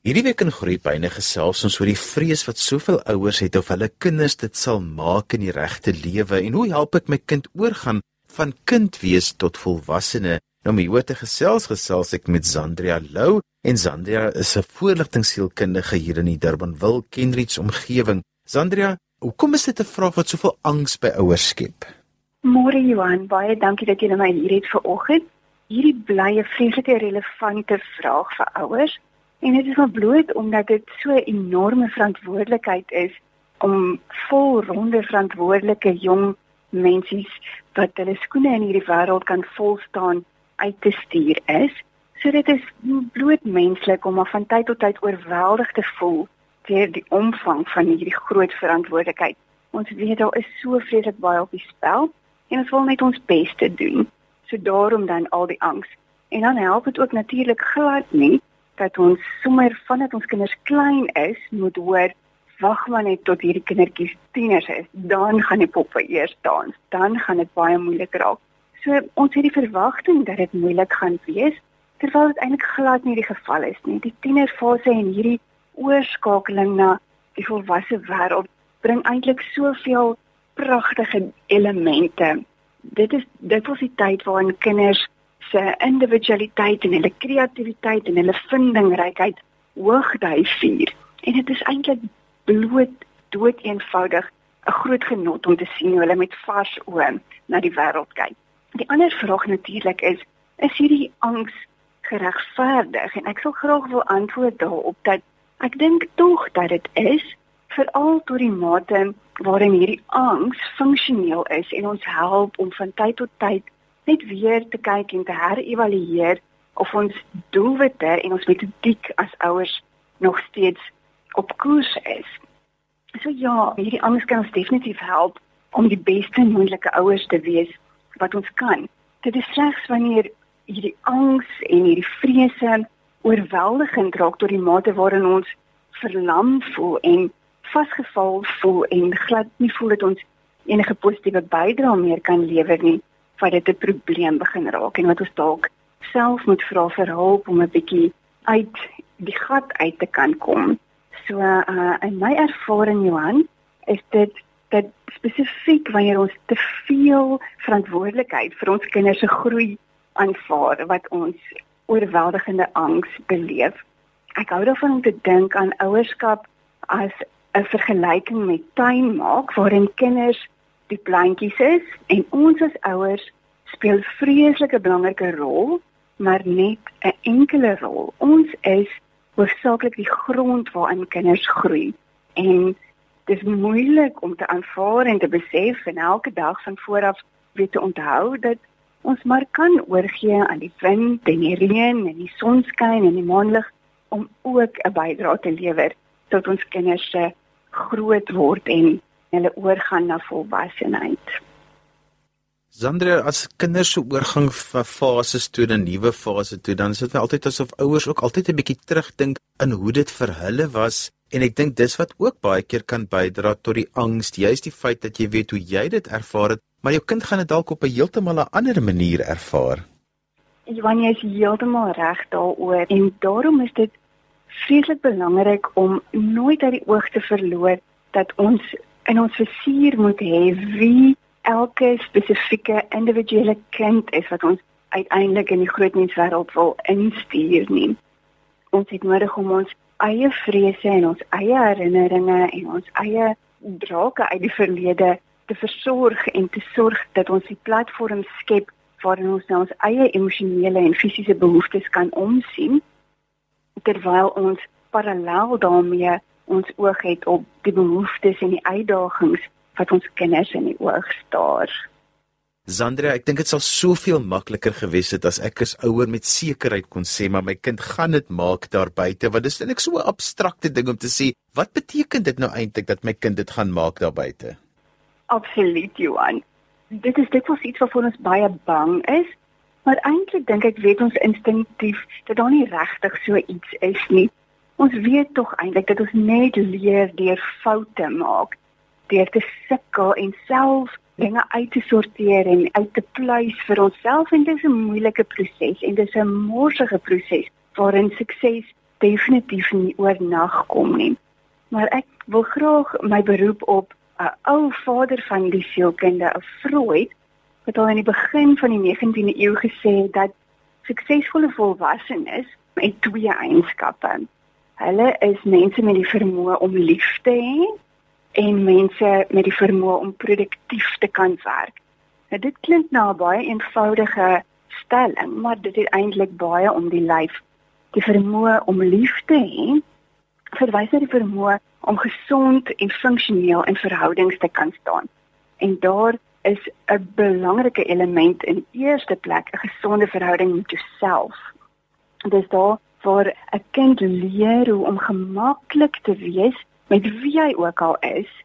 Hierdie week in Groepyne gesels ons oor die vrees wat soveel ouers het of hulle kinders dit sal maak in die regte lewe en hoe help ek my kind oorgaan van kind wees tot volwassene? Nou my hoete gesels gesels ek met Zandria Lou en Zandria is 'n voorligtingsielkundige hier in die Durbanville Kenridge omgewing. Zandria, hoekom is dit 'n vraag wat soveel angs by ouers skep? Môre Johan, baie dankie dat jy my hier het vanoggend. Hierdie bly 'n vreeslike relevante vraag vir ouers en dit is maar bloot omdat dit so 'n enorme verantwoordelikheid is om volronde verantwoordelike jong mensies wat hulle skoene in hierdie wêreld kan volstaan uit te stuur is. So dit is bloot menslik om van tyd tot tyd oorweldig te voel deur die omvang van hierdie groot verantwoordelikheid. Ons weet daar is so vreeslik baie op die spel en ons wil net ons bes te doen. So daarom dan al die angs. En dan help dit ook natuurlik glad nie dat ons sommer vandat ons kinders klein is, moet hoor wag maar net tot hierdie kindertjies tieners is, dan gaan die poppe eers dans, dan gaan dit baie moeilik raak. So ons het die verwagting dat dit moeilik gaan wees, terwyl dit eintlik glad nie die geval is nie. Die tienerfase en hierdie oorskakeling na die volwasse wêreld bring eintlik soveel pragtige elemente. Dit is dit was die tyd waarin kinders se individualiteit en hulle kreatiwiteit en hulle vindingrykheid hoogduif vier. En dit is eintlik bloot dood eenvoudig 'n groot genot om te sien hoe hulle met vars oë na die wêreld kyk. Die ander vraag natuurlik is, is hierdie angs geregverdig? En ek sal graag wil antwoord daarop dat ek dink tog dat dit is veral tot die mate waarin hierdie angs funksioneel is en ons help om van tyd tot tyd net weer te kyk en te herëvalueer of ons doelwitte en ons metodiek as ouers nog steeds op koers is. So ja, hierdie angs kan ons definitief help om die beste moontlike ouers te wees wat ons kan. Dit is slegs wanneer hierdie angs en hierdie vrese oorweldigend raak tot die mate waarin ons verlam voel en vasgevall voel en glad nie voel dat ons enige positiewe bydrae meer kan lewer nie wat dit 'n probleem begin raak en wat ons dalk self moet vra vir hulp om 'n bietjie uit die gat uit te kan kom. So uh in my ervaring Johan is dit dat spesifiek wanneer ons te veel verantwoordelikheid vir ons kinders se groei aanvaar wat ons oorweldigende angs beleef. Ek hou daarvan om te dink aan ouerskap as 'n vergelyking met tuin maak waarin kinders die plantjies is en ons as ouers speel vreeslike belangrike rol, maar net 'n enkele rol. Ons is hoofsaaklik die grond waarin kinders groei en dit is moeilik om te aanvaar en te besef en elke dag van vooraf weet te onthou dat ons maar kan oorgee aan die wind en die reën en die sonskyn en die maanlig om ook 'n bydrae te lewer tot ons kinders se groot word en hulle oorgaan na volwassenheid. Sandra, as kinders se oorgang van fases toe na nuwe fase toe, dan is dit altyd asof ouers ook altyd 'n bietjie terugdink in hoe dit vir hulle was en ek dink dis wat ook baie keer kan bydra tot die angs, juist die feit dat jy weet hoe jy dit ervaar het, maar jou kind gaan dit dalk op 'n heeltemal 'n ander manier ervaar. Johan, jy is heeltemal reg daaroor en daarom is dit vreeslik belangrik om nooit uit die oog te verloor dat ons in ons versuur moet hê wie elke spesifieke individuele kind is wat ons uiteindelik in die groot menswêreld wil instuur nie. Ons het nodig om ons eie vrese en ons eie herinneringe en ons eie drake uit die verlede te versorg en te sorg dat ons 'n platform skep waarin ons na ons eie emosionele en fisiese behoeftes kan omsien terwyl ons parallel daarmee ons oog het op die behoeftes en die uitdagings wat ons kinders in die oog staar. Sandra, ek dink dit sal soveel makliker gewees het as ek as ouer met sekerheid kon sê maar my kind gaan dit maak daar buite want dit is net so 'n abstrakte ding om te sê wat beteken dit nou eintlik dat my kind dit gaan maak daar buite? Absoluut Johan. Dit is dit was iets waarvoor ons baie bang is, maar eintlik dink ek weet ons instinktief dat daar nie regtig so iets is nie. Ons weet tog eintlik dat ons net leer deur foute maak, deur te sukkel en self dinge uit te sorteer en uit te pleis vir onsself en dit is 'n moeilike proses en dit is 'n morsige proses waarin sukses definitief nie oornag kom nie. Maar ek wil graag my beroep op 'n ou vader van die sielkunde, Freud, wat al in die begin van die 19de eeu gesê het dat suksesvolle volwassenes het twee eienskappe. Hulle is mense met die vermoë om lief te hê en mense met die vermoë om produktief te kan werk. Nou dit klink na 'n baie eenvoudige stelling, maar dit is eintlik baie om die lyf. Die vermoë om lief te hê verwys na die vermoë om gesond en funksioneel in verhoudings te kan staan. En daar is 'n belangrike element in eerste plek 'n gesonde verhouding met jouself. Dis daar waar 'n kind leer hoe om gemaklik te wees met wie hy ook al is.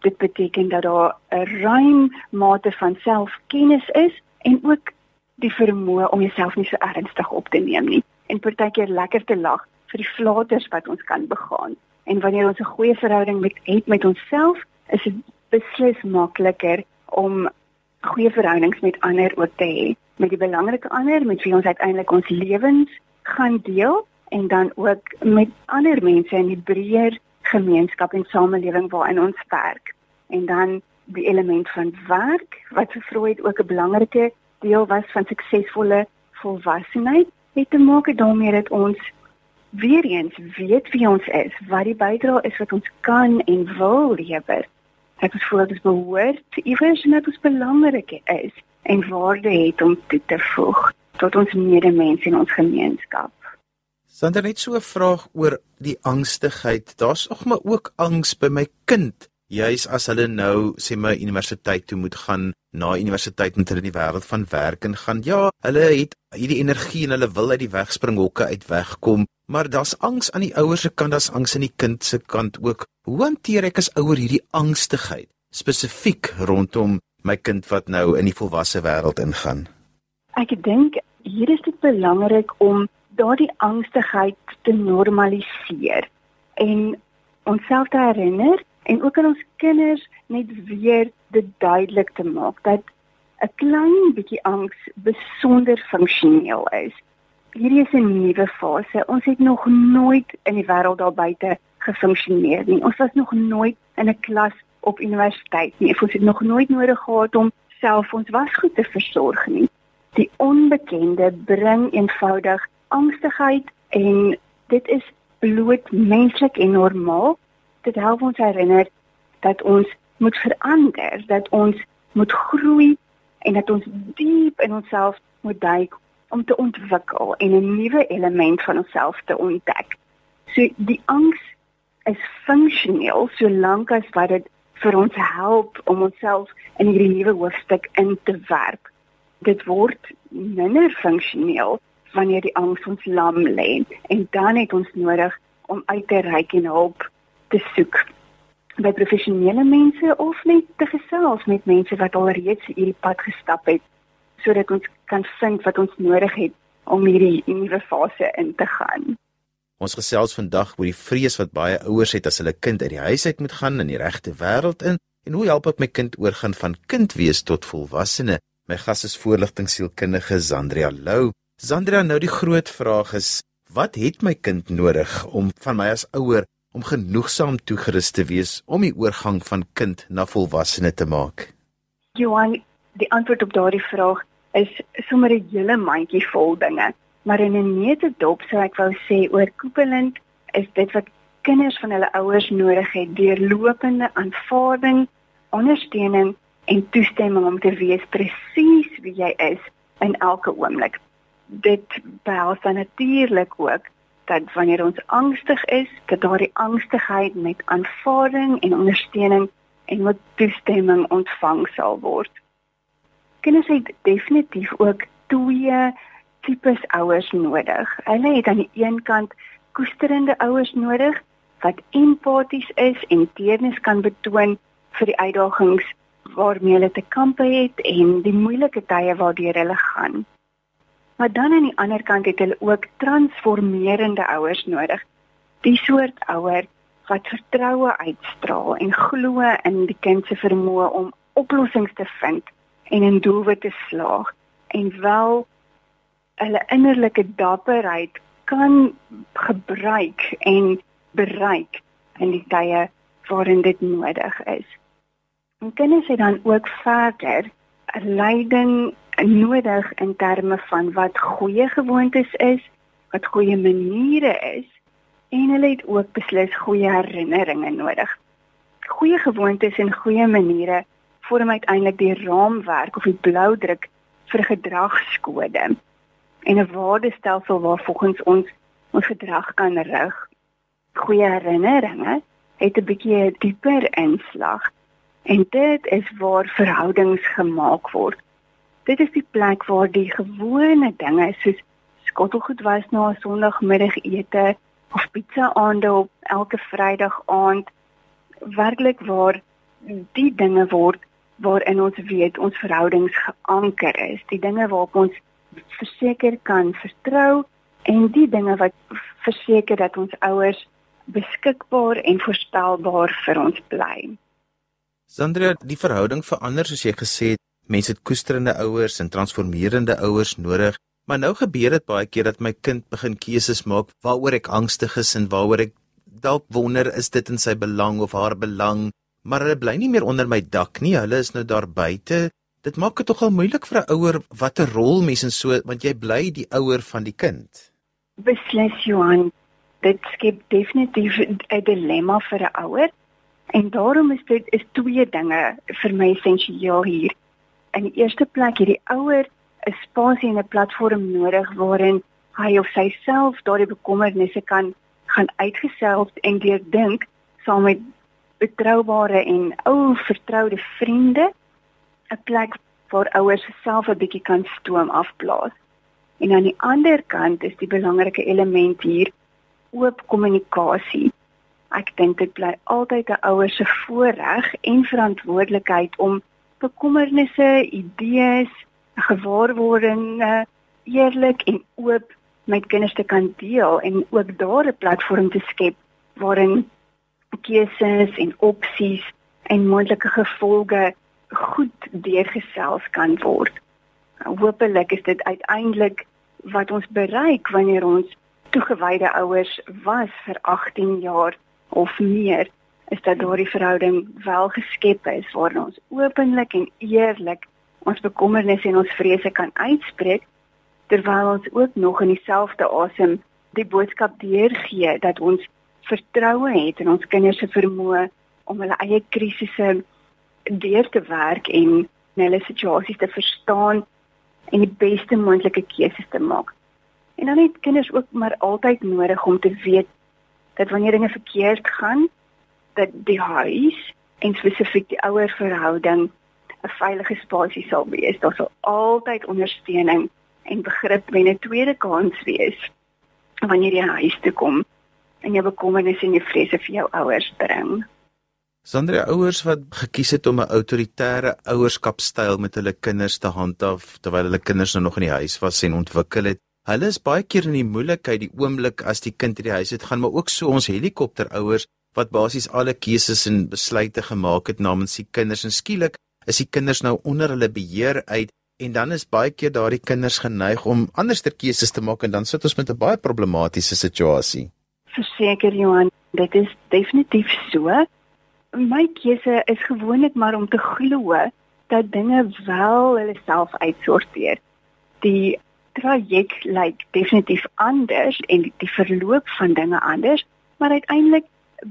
Dit beteken dat daar 'n ruim mate van selfkennis is en ook die vermoë om jouself nie so ernstig op te neem nie en partykeer lekker te lag vir die flaters wat ons kan begaan. En wanneer ons 'n goeie verhouding met het met onsself, is dit beslis makliker om goeie verhoudings met ander ook te hê, met die belangrike ander met wie ons uiteindelik ons lewens gaan deel en dan ook met ander mense in die breër gemeenskap en samelewing waarin ons werk. En dan die element van werk wat vir Freud ook 'n belangrike deel was van suksesvolle volwassenheid, het te maak daarmee dat ons weer eens weet wie ons is, wat die bydrae is wat ons kan en wil lewer ek het gevoel dit behoort iewers net ons belangrik is en waarde het om toe te voeg tot ons medemens en ons gemeenskap. Sander net so 'n vraag oor die angstigheid. Daar's nog maar ook angs by my kind. Juis as hulle nou sê my universiteit toe moet gaan, na universiteit moet hulle in die wêreld van werk en gaan. Ja, hulle het hierdie energie en hulle wil uit die wegspringhokke uit wegkom, maar daar's angs aan die ouers se kant, daar's angs aan die kind se kant ook. Hoe hanteer ek as ouer hierdie angstigheid spesifiek rondom my kind wat nou in die volwasse wêreld ingaan? Ek dink hier is dit belangrik om daardie angstigheid te normaliseer en onsself te herinner en ook aan ons kinders net weer dit duidelik te maak dat 'n klein bietjie angs besonder funksioneel is. Hierdie is 'n nuwe fase. Ons het nog nooit in die wêreld daar buite gefunksioneer nie. Ons was nog nooit in 'n klas op universiteit nie. Ons het nog nooit nodig gehad om self ons wasgoed te versorg nie. Die onbekende bring eenvoudig angstigheid en dit is bloot menslik en normaal. Dit help ons herinner dat ons moet verander, dat ons moet groei en dat ons diep in onsself moet duik om te ontwikkel en 'n nuwe element van onsself te ontdek. So die angs is funksioneel solank as wat dit vir ons help om onsself in hierdie nuwe hoofstuk in te werp. Dit word minder funksioneel wanneer die angs ons lam lê en dan het ons nodig om uit te reik en hulp te soek by professionele mense of net te gesels met mense wat al reeds hierdie pad gestap het sodat ons kan vind wat ons nodig het om hierdie nuwe fase in te gaan. Ons gesels vandag oor die vrees wat baie ouers het as hulle kind uit die huis uit moet gaan in die regte wêreld in en hoe help ek my kind oorgaan van kind wees tot volwassene? My gas is voorligtingsielkundige Zandria Lou. Zandria, nou die groot vraag is, wat het my kind nodig om van my as ouer om genoegsaam toegerus te wees om die oorgang van kind na volwassene te maak? Johan, die antwoord op daardie vraag is sommer 'n hele mandjie vol dinge. Maar in 'n neutedop sou ek wou sê oorkoepelend is dit wat kinders van hulle ouers nodig het deurlopende aanvaarding, ondersteuning en toestemming om te wees presies wie jy is in elke oomblik. Dit behels dan natuurlik ook dat wanneer ons angstig is, dat daardie angstigheid met aanvaarding en ondersteuning en met toestemming ontvang sal word. Kinders het definitief ook twee tipes ouers nodig. Hulle het aan die een kant koesterende ouers nodig wat empaties is en deernis kan betoon vir die uitdagings waarmee hulle te kampe het en die moeilike tye waardeur hulle gaan. Maar dan aan die ander kant het hulle ook transformerende ouers nodig. Die soort ouer wat vertroue uitstraal en glo in die kind se vermoë om oplossings te vind en in doelwitte te slaag en wel hulle innerlike dapperheid kan gebruik en bereik in die tye waarin dit nodig is. En kinders het dan ook verder leiding nodig in terme van wat goeie gewoontes is, wat goeie maniere is en hulle het ook beslis goeie herinneringe nodig. Goeie gewoontes en goeie maniere vorm uiteindelik die raamwerk of die bloudruk vir gedragskode en 'n waardestelsel waar volgens ons ons gedrag kan rig. Goeie herinneringe het 'n bietjie dieper inslag en dit is waar verhoudings gemaak word. Dit is die plek waar die gewone dinge soos skottelgoed was na 'n Sondagmiddagete of pizza aande op elke Vrydag aand werklik waar die dinge word waarin ons weet ons verhoudings geanker is, die dinge waarop ons verseker kan vertrou en die dinge wat verseker dat ons ouers beskikbaar en voorspelbaar vir ons bly. Sandra, die verhouding verander soos jy gesê het, mense het koesterende ouers en transformerende ouers nodig, maar nou gebeur dit baie keer dat my kind begin keuses maak waaroor ek angstig is en waaroor ek dalk wonder is dit in sy belang of haar belang, maar hulle bly nie meer onder my dak nie, hulle is nou daar buite. Dit maak dit tog al moeilik vir 'n ouer watter rol mens in so want jy bly die ouer van die kind. Beslis Johan, dit skep definitief 'n dilemma vir 'n ouer. En daarom is dit is twee dinge vir my essensieel hier. In die eerste plek hierdie ouer 'n spasie en 'n platform nodig waarin hy of sy self daardie bekommernisse kan gaan uitgesels en deurdink saam met betroubare en ou vertroude vriende 'n plek waar ouers self 'n bietjie kan stoom afblaas. En aan die ander kant is die belangrike element hier oop kommunikasie. Ek dink dit bly altyd 'n ouer se voorreg en verantwoordelikheid om bekommernisse, idees, gewaarwordinge eerlik en oop met kinders te kan deel en ook daar 'n platform te skep waarin keuses en opsies en moontlike gevolge goed deurgesels kan word. Hoopelik is dit uiteindelik wat ons bereik wanneer ons toegewyde ouers was vir 18 jaar of meer is dat daardie verhouding wel geskep is waar ons openlik en eerlik ons bekommernisse en ons vrese kan uitspreek terwyl ons ook nog in dieselfde asem die boodskap deurgee dat ons vertroue het in ons kinders se vermoë om hulle eie krisisse deur te werk en hulle situasies te verstaan en die beste moontlike keuses te maak. En dan het kinders ook maar altyd nodig om te weet dat wanneer dinge verkeerd gaan, dat die huis en spesifiek die ouer verhouding 'n veilige spasie sal wees. Daar sal altyd ondersteuning en begrip en 'n tweede kans wees wanneer jy huis toe kom en jou bekommernisse en jou vrese vir jou ouers bring. Sonder ouers wat gekies het om 'n autoritaire ouerskapstyl met hulle kinders te handhaaf terwyl hulle kinders nou nog in die huis was en ontwikkel het, Hulle is baie keer in die moeilikheid die oomblik as die kind uit die huis uit gaan, maar ook so ons helikopterouers wat basies alle keuses en besluite gemaak het namens die kinders en skielik is die kinders nou onder hulle beheer uit en dan is baie keer daardie kinders geneig om anderster keuses te maak en dan sit ons met 'n baie problematiese situasie. Verseker Johan, dit is definitief so. My keuse is gewoonlik maar om te glo dat dinge wel hulle self uitsorteer. Die traject lyk definitief anders en die, die verloop van dinge anders, maar uiteindelik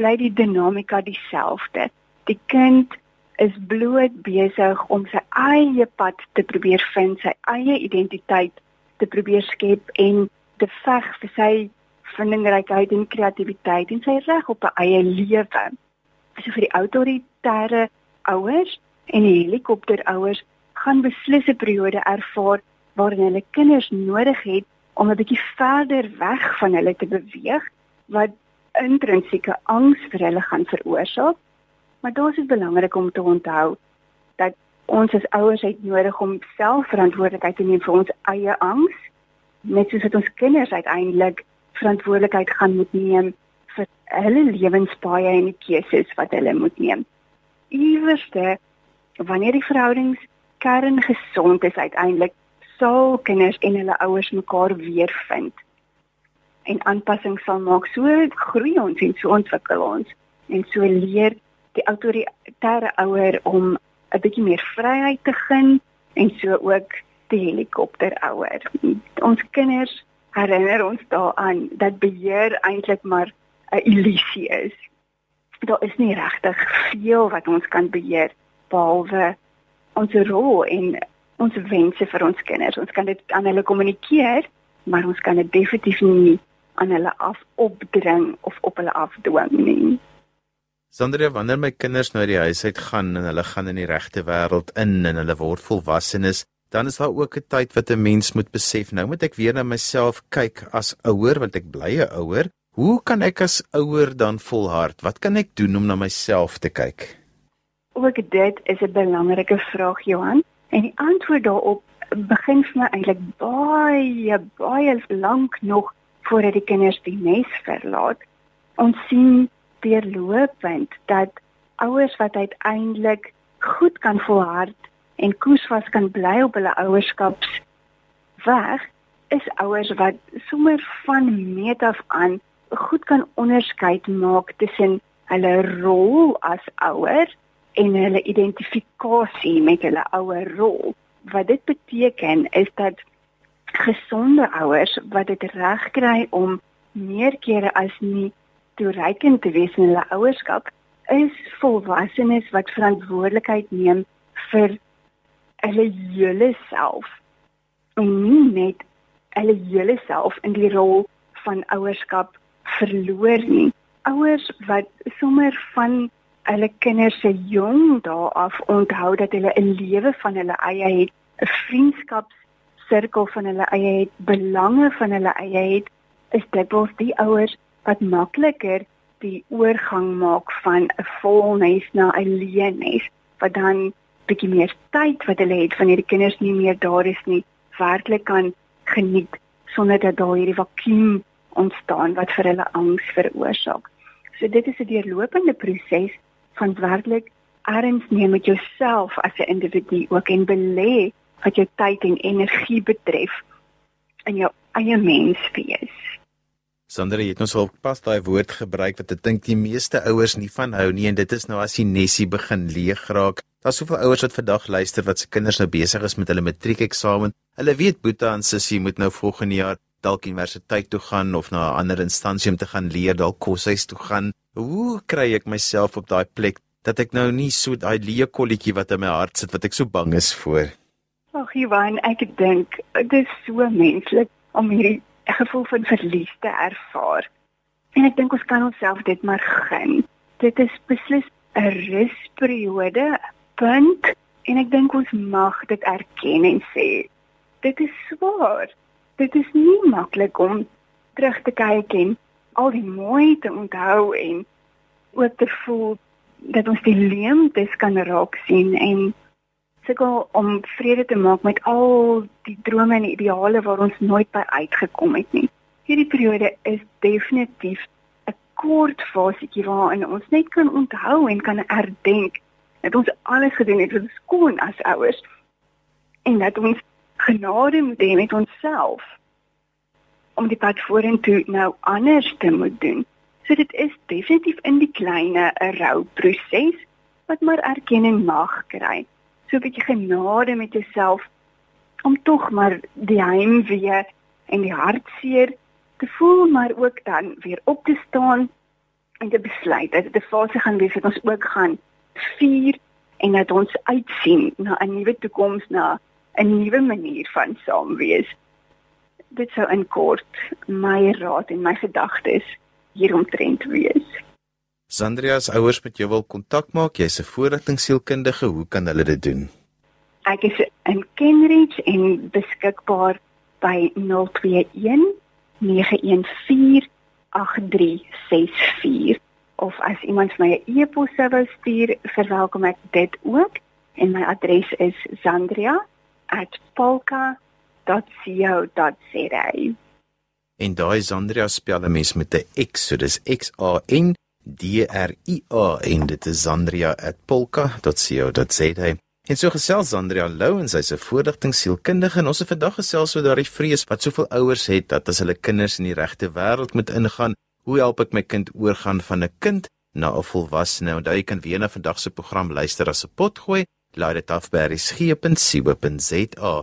bly die dinamika dieselfde. Die kind is bloot besig om sy eie pad te probeer vind, sy eie identiteit te probeer skep en te veg vir sy vindingrykheid en kreatiwiteit en sy reg op 'n eie lewe. So vir die autoritaire ouers en die helikopterouers gaan beslis 'n periode ervaar waarin hulle kinders nodig het om 'n bietjie verder weg van hulle te beweeg wat intrinsieke angs vir hulle gaan veroorsaak. Maar dit is belangrik om te onthou dat ons as ouers het nodig om self verantwoordelikheid te neem vir ons eie angs, net soos wat ons kinders uiteindelik verantwoordelikheid gaan moet neem vir hulle lewenspaaie en die keuses wat hulle moet neem. Iewerste wanneer die verhoudings kern gesond is uiteindelik sal kinders en hulle ouers mekaar weer vind. en aanpassings sal maak. So groei ons en so ontwikkel ons en so leer die autoritaire ouer om 'n bietjie meer vryheid te gen en so ook die helikopter ouer. Ons kinders herinner ons daaraan dat beheer eintlik maar 'n illusie is. Daar is nie regtig veel wat ons kan beheer behalwe ons rol en ons wense vir ons kinders. Ons kan dit aan hulle kommunikeer, maar ons kan dit definitief nie aan hulle af opdring of op hulle afdwing nie. Sandra, wanneer my kinders nou die huis uit gaan en hulle gaan in die regte wêreld in en hulle word volwassenes, dan is daar ook 'n tyd wat 'n mens moet besef, nou moet ek weer na myself kyk as ouer want ek bly 'n ouer. Hoe kan ek as ouer dan volhard? Wat kan ek doen om na myself te kyk? Ook dit is 'n belangrike vraag, Johan. En die antwoord daarop begin vir my eintlik baie baie lank nog voordat die kinders die nes verlaat. Ons sien deurlopend dat ouers wat uiteindelik goed kan volhard en koersvas kan bly op hulle ouerskaps weg is ouers wat sommer van meet af aan goed kan onderskei maak tussen hulle rol as ouer en hulle identifikasie met hulle ouer rol. Wat dit beteken is dat gesonde ouers wat dit reg kry om meer kere as nie toereikend te wees in hulle ouerskap is volwassenes wat verantwoordelikheid neem vir hulle hele self en nie net hulle hele self in die rol van ouerskap verloor nie. Ouers wat sommer van hulle kinders se jong dae af onthou dat hulle 'n lewe van hulle eie het, 'n vriendskapssirkel van hulle eie het, belange van hulle eie het, is dit word die ouers wat makliker die oorgang maak van 'n volnes na 'n leenes wat dan bietjie meer tyd wat hulle het wanneer die kinders nie meer daar is nie werklik kan geniet sonder dat daar hierdie vakuum ontstaan wat vir hulle angs veroorsaak. So dit is 'n deurlopende proses van werklik erns neem met jouself as 'n individu ook en belê wat jou tyd en energie betref in jou eie mens wees. Sonder jy het ons al pas daai woord gebruik wat ek dink die meeste ouers nie van hou nie en dit is nou as die nesie begin leeg raak. Daar's soveel ouers wat vandag luister wat se kinders nou besig is met hulle matriekeksamen. Hulle weet Boeta en Sissie moet nou volgende jaar dalk universiteit toe gaan of na 'n ander instansie om te gaan leer, dalk koshuis toe gaan. Hoe kry ek myself op daai plek dat ek nou nie so daai leë kolletjie wat in my hart sit wat ek so bang is vir? Ag, Ivan, ek dink dit is so menslik om hierdie gevoel van verlies te ervaar. En ek dink ons kan onsself dit maar gun. Dit is beslis 'n rusperiode, punt en ek dink ons mag dit erken en sê dit is swaar. Dit is nie maklik om terug te kyk en al die mooi te onthou en ook te voel dat ons die leemtes kan raak sien en sukkel om vrede te maak met al die drome en ideale waar ons nooit by uitgekom het nie. Hierdie periode is definitief 'n kort fasieetjie waarin ons net kan onthou en kan herdenk dat ons alles gedoen het wat ons kon as ouers en dat ons genade moet hê met onsself om die pad vorentoe nou anders te moet doen. So dit is definitief in die kleine 'n rouproses wat maar erkenning mag kry so 'n bietjie genade met jouself om tog maar die heimwee en die hartseer te voel maar ook dan weer op te staan en te besluit dat dit 'n fase gaan wees wat ons ook gaan vier en dat ons uitsien na 'n nuwe toekoms na 'n nuwe manier van saam wees. Dit sou in kort my raad en my gedagtes hieromtrent wees. Sandria se ouers met jou wil kontak maak, jy's 'n voorligtingsielkundige, hoe kan hulle dit doen? Ek is in Kenridge en beskikbaar by 021 914 8364 of as iemand my 'n e-pos sou stuur, verwelkom ek dit ook en my adres is sandria@polka.co.za. En daai Sandria spel 'n mens met 'n X, so dis X A N D R I A en dit is Zandria@polka.co.za En so gesels Andrea Lou en sy's 'n voorligtingsielkundige en ons het vandag gesels oor daardie vrees wat soveel ouers het dat as hulle kinders in die regte wêreld moet ingaan, hoe help ek my kind oorgaan van 'n kind na 'n volwassene? Onthou jy kan weer na vandag se program luister as 'n pot gooi. Laai dit af by resgep.co.za.